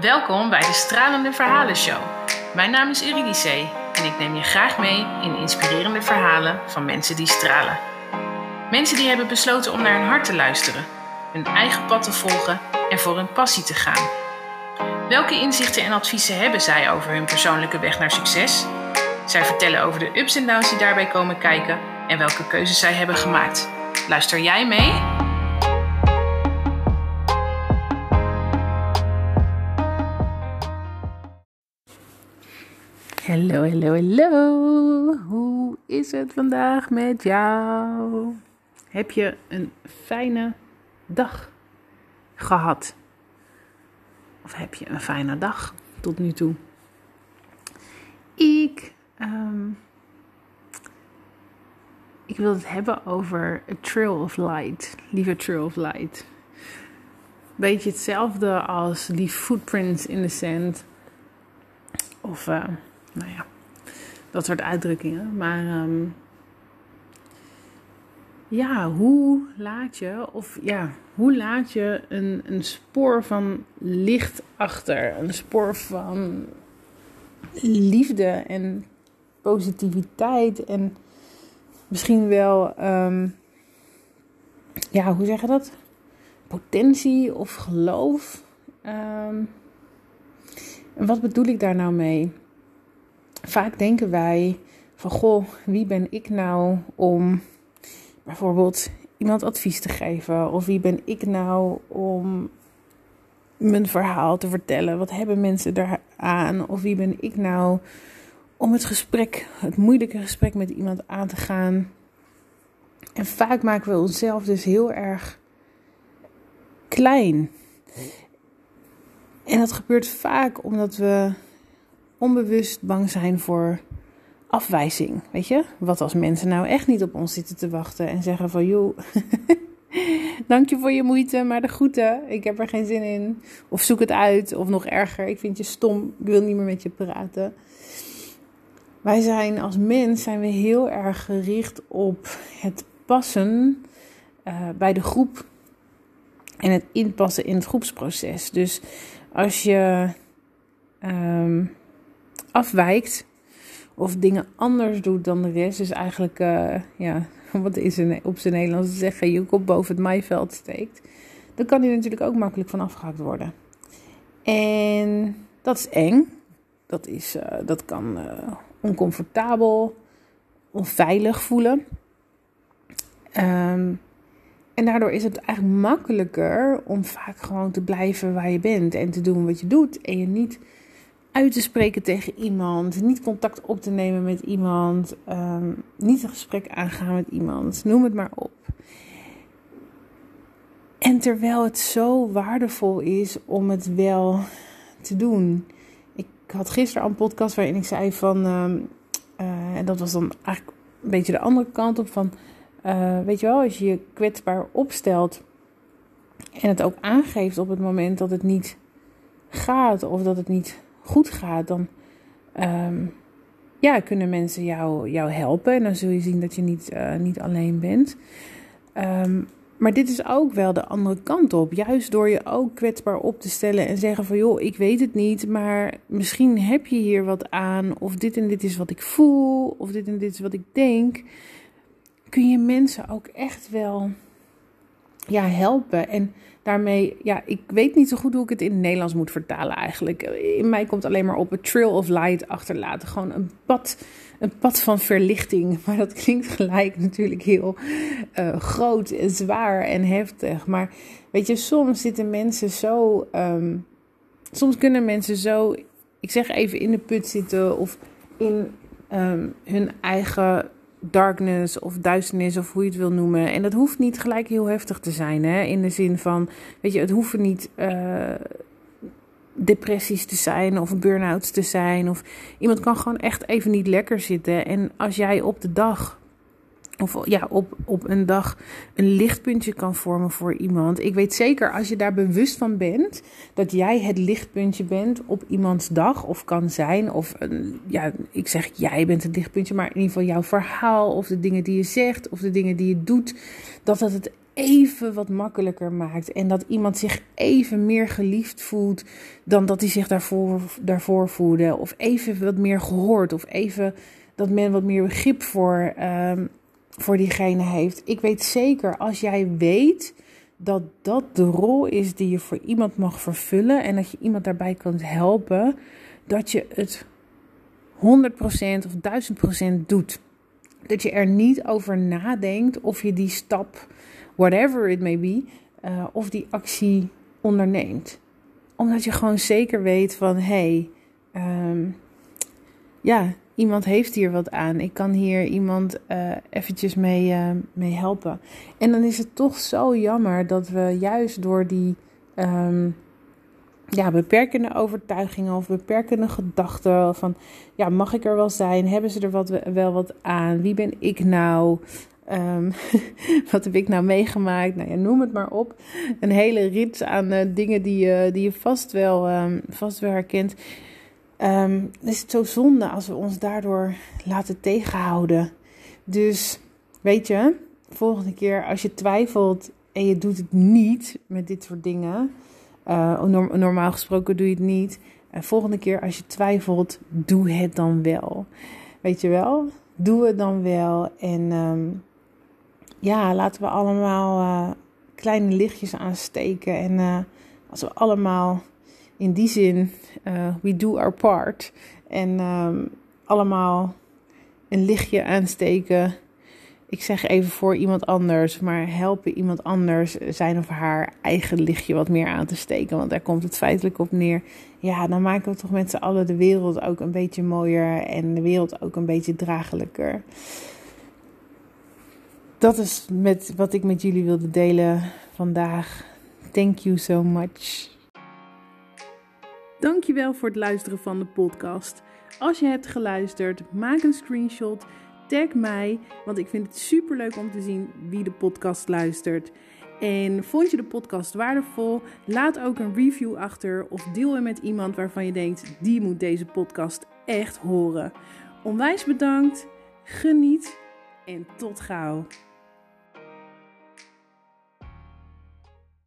Welkom bij de Stralende Verhalen Show. Mijn naam is Eurydice en ik neem je graag mee in inspirerende verhalen van mensen die stralen. Mensen die hebben besloten om naar hun hart te luisteren, hun eigen pad te volgen en voor hun passie te gaan. Welke inzichten en adviezen hebben zij over hun persoonlijke weg naar succes? Zij vertellen over de ups en downs die daarbij komen kijken en welke keuzes zij hebben gemaakt. Luister jij mee? Hallo, hallo, hallo. Hoe is het vandaag met jou? Heb je een fijne dag gehad? Of heb je een fijne dag tot nu toe? Ik, um, ik wil het hebben over a trail of light. Lieve trail of light. Beetje hetzelfde als die footprints in the sand. Of, uh, nou ja, dat soort uitdrukkingen. Maar um, ja, hoe laat je, of ja, hoe laat je een, een spoor van licht achter? Een spoor van liefde en positiviteit en misschien wel, um, ja, hoe zeg je dat? Potentie of geloof. En wat bedoel ik daar nou mee? Vaak denken wij van, goh, wie ben ik nou om bijvoorbeeld iemand advies te geven? Of wie ben ik nou om mijn verhaal te vertellen? Wat hebben mensen eraan? Of wie ben ik nou om het gesprek, het moeilijke gesprek met iemand aan te gaan? En vaak maken we onszelf dus heel erg klein. En dat gebeurt vaak omdat we onbewust bang zijn voor afwijzing. Weet je? Wat als mensen nou echt niet op ons zitten te wachten en zeggen van joh, dank je voor je moeite, maar de groeten, ik heb er geen zin in. Of zoek het uit, of nog erger, ik vind je stom, ik wil niet meer met je praten. Wij zijn als mens zijn we heel erg gericht op het passen uh, bij de groep en het inpassen in het groepsproces. Dus als je um, afwijkt of dingen anders doet dan de rest, dus eigenlijk, uh, ja, wat is er op zijn Nederlands zeggen, je kop boven het maaiveld steekt, dan kan die natuurlijk ook makkelijk van afgehakt worden. En dat is eng. Dat, is, uh, dat kan uh, oncomfortabel, onveilig voelen. Um, en daardoor is het eigenlijk makkelijker om vaak gewoon te blijven waar je bent en te doen wat je doet. En je niet uit te spreken tegen iemand, niet contact op te nemen met iemand, um, niet een gesprek aangaan met iemand, noem het maar op. En terwijl het zo waardevol is om het wel te doen. Ik had gisteren een podcast waarin ik zei van, um, uh, en dat was dan eigenlijk een beetje de andere kant op van, uh, weet je wel, als je je kwetsbaar opstelt en het ook aangeeft op het moment dat het niet gaat of dat het niet goed gaat, dan um, ja, kunnen mensen jou, jou helpen. En dan zul je zien dat je niet, uh, niet alleen bent. Um, maar dit is ook wel de andere kant op. Juist door je ook kwetsbaar op te stellen en zeggen van joh, ik weet het niet, maar misschien heb je hier wat aan. Of dit en dit is wat ik voel, of dit en dit is wat ik denk. Kun je mensen ook echt wel ja, helpen. En daarmee, ja, ik weet niet zo goed hoe ik het in het Nederlands moet vertalen eigenlijk. In mij komt alleen maar op een trail of light achterlaten. Gewoon een pad, een pad van verlichting. Maar dat klinkt gelijk natuurlijk heel uh, groot en zwaar en heftig. Maar weet je, soms zitten mensen zo. Um, soms kunnen mensen zo, ik zeg even in de put zitten of in um, hun eigen darkness of duisternis of hoe je het wil noemen. En dat hoeft niet gelijk heel heftig te zijn. Hè? In de zin van, weet je, het hoeven niet uh, depressies te zijn of burn-outs te zijn. Of iemand kan gewoon echt even niet lekker zitten. En als jij op de dag of ja, op, op een dag een lichtpuntje kan vormen voor iemand. Ik weet zeker als je daar bewust van bent dat jij het lichtpuntje bent op iemands dag of kan zijn. Of ja, ik zeg jij bent het lichtpuntje, maar in ieder geval jouw verhaal of de dingen die je zegt of de dingen die je doet. Dat dat het even wat makkelijker maakt. En dat iemand zich even meer geliefd voelt dan dat hij zich daarvoor, daarvoor voelde. Of even wat meer gehoord. Of even dat men wat meer begrip voor, ehm, voor diegene heeft. Ik weet zeker, als jij weet dat dat de rol is die je voor iemand mag vervullen. En dat je iemand daarbij kunt helpen. Dat je het 100% of 1000% doet. Dat je er niet over nadenkt of je die stap whatever it may be, uh, of die actie onderneemt. Omdat je gewoon zeker weet van hé, hey, um, ja, iemand heeft hier wat aan. Ik kan hier iemand uh, eventjes mee, uh, mee helpen. En dan is het toch zo jammer dat we juist door die um, ja, beperkende overtuigingen of beperkende gedachten van ja, mag ik er wel zijn? Hebben ze er wat, wel wat aan? Wie ben ik nou? Um, wat heb ik nou meegemaakt? Nou ja, noem het maar op. Een hele rits aan uh, dingen die, die je vast wel, um, vast wel herkent. Um, is het zo zonde als we ons daardoor laten tegenhouden. Dus weet je, volgende keer als je twijfelt en je doet het niet met dit soort dingen. Uh, normaal gesproken doe je het niet. Uh, volgende keer als je twijfelt, doe het dan wel. Weet je wel? Doe het dan wel. En um, ja, laten we allemaal uh, kleine lichtjes aansteken. En uh, als we allemaal in die zin, uh, we do our part. En um, allemaal een lichtje aansteken. Ik zeg even voor iemand anders, maar helpen iemand anders zijn of haar eigen lichtje wat meer aan te steken. Want daar komt het feitelijk op neer. Ja, dan maken we toch met z'n allen de wereld ook een beetje mooier en de wereld ook een beetje draaglijker dat is met wat ik met jullie wilde delen vandaag. Thank you so much. Dankjewel voor het luisteren van de podcast. Als je hebt geluisterd, maak een screenshot, tag mij, want ik vind het super leuk om te zien wie de podcast luistert. En vond je de podcast waardevol? Laat ook een review achter of deel hem met iemand waarvan je denkt die moet deze podcast echt horen. Onwijs bedankt, geniet en tot gauw.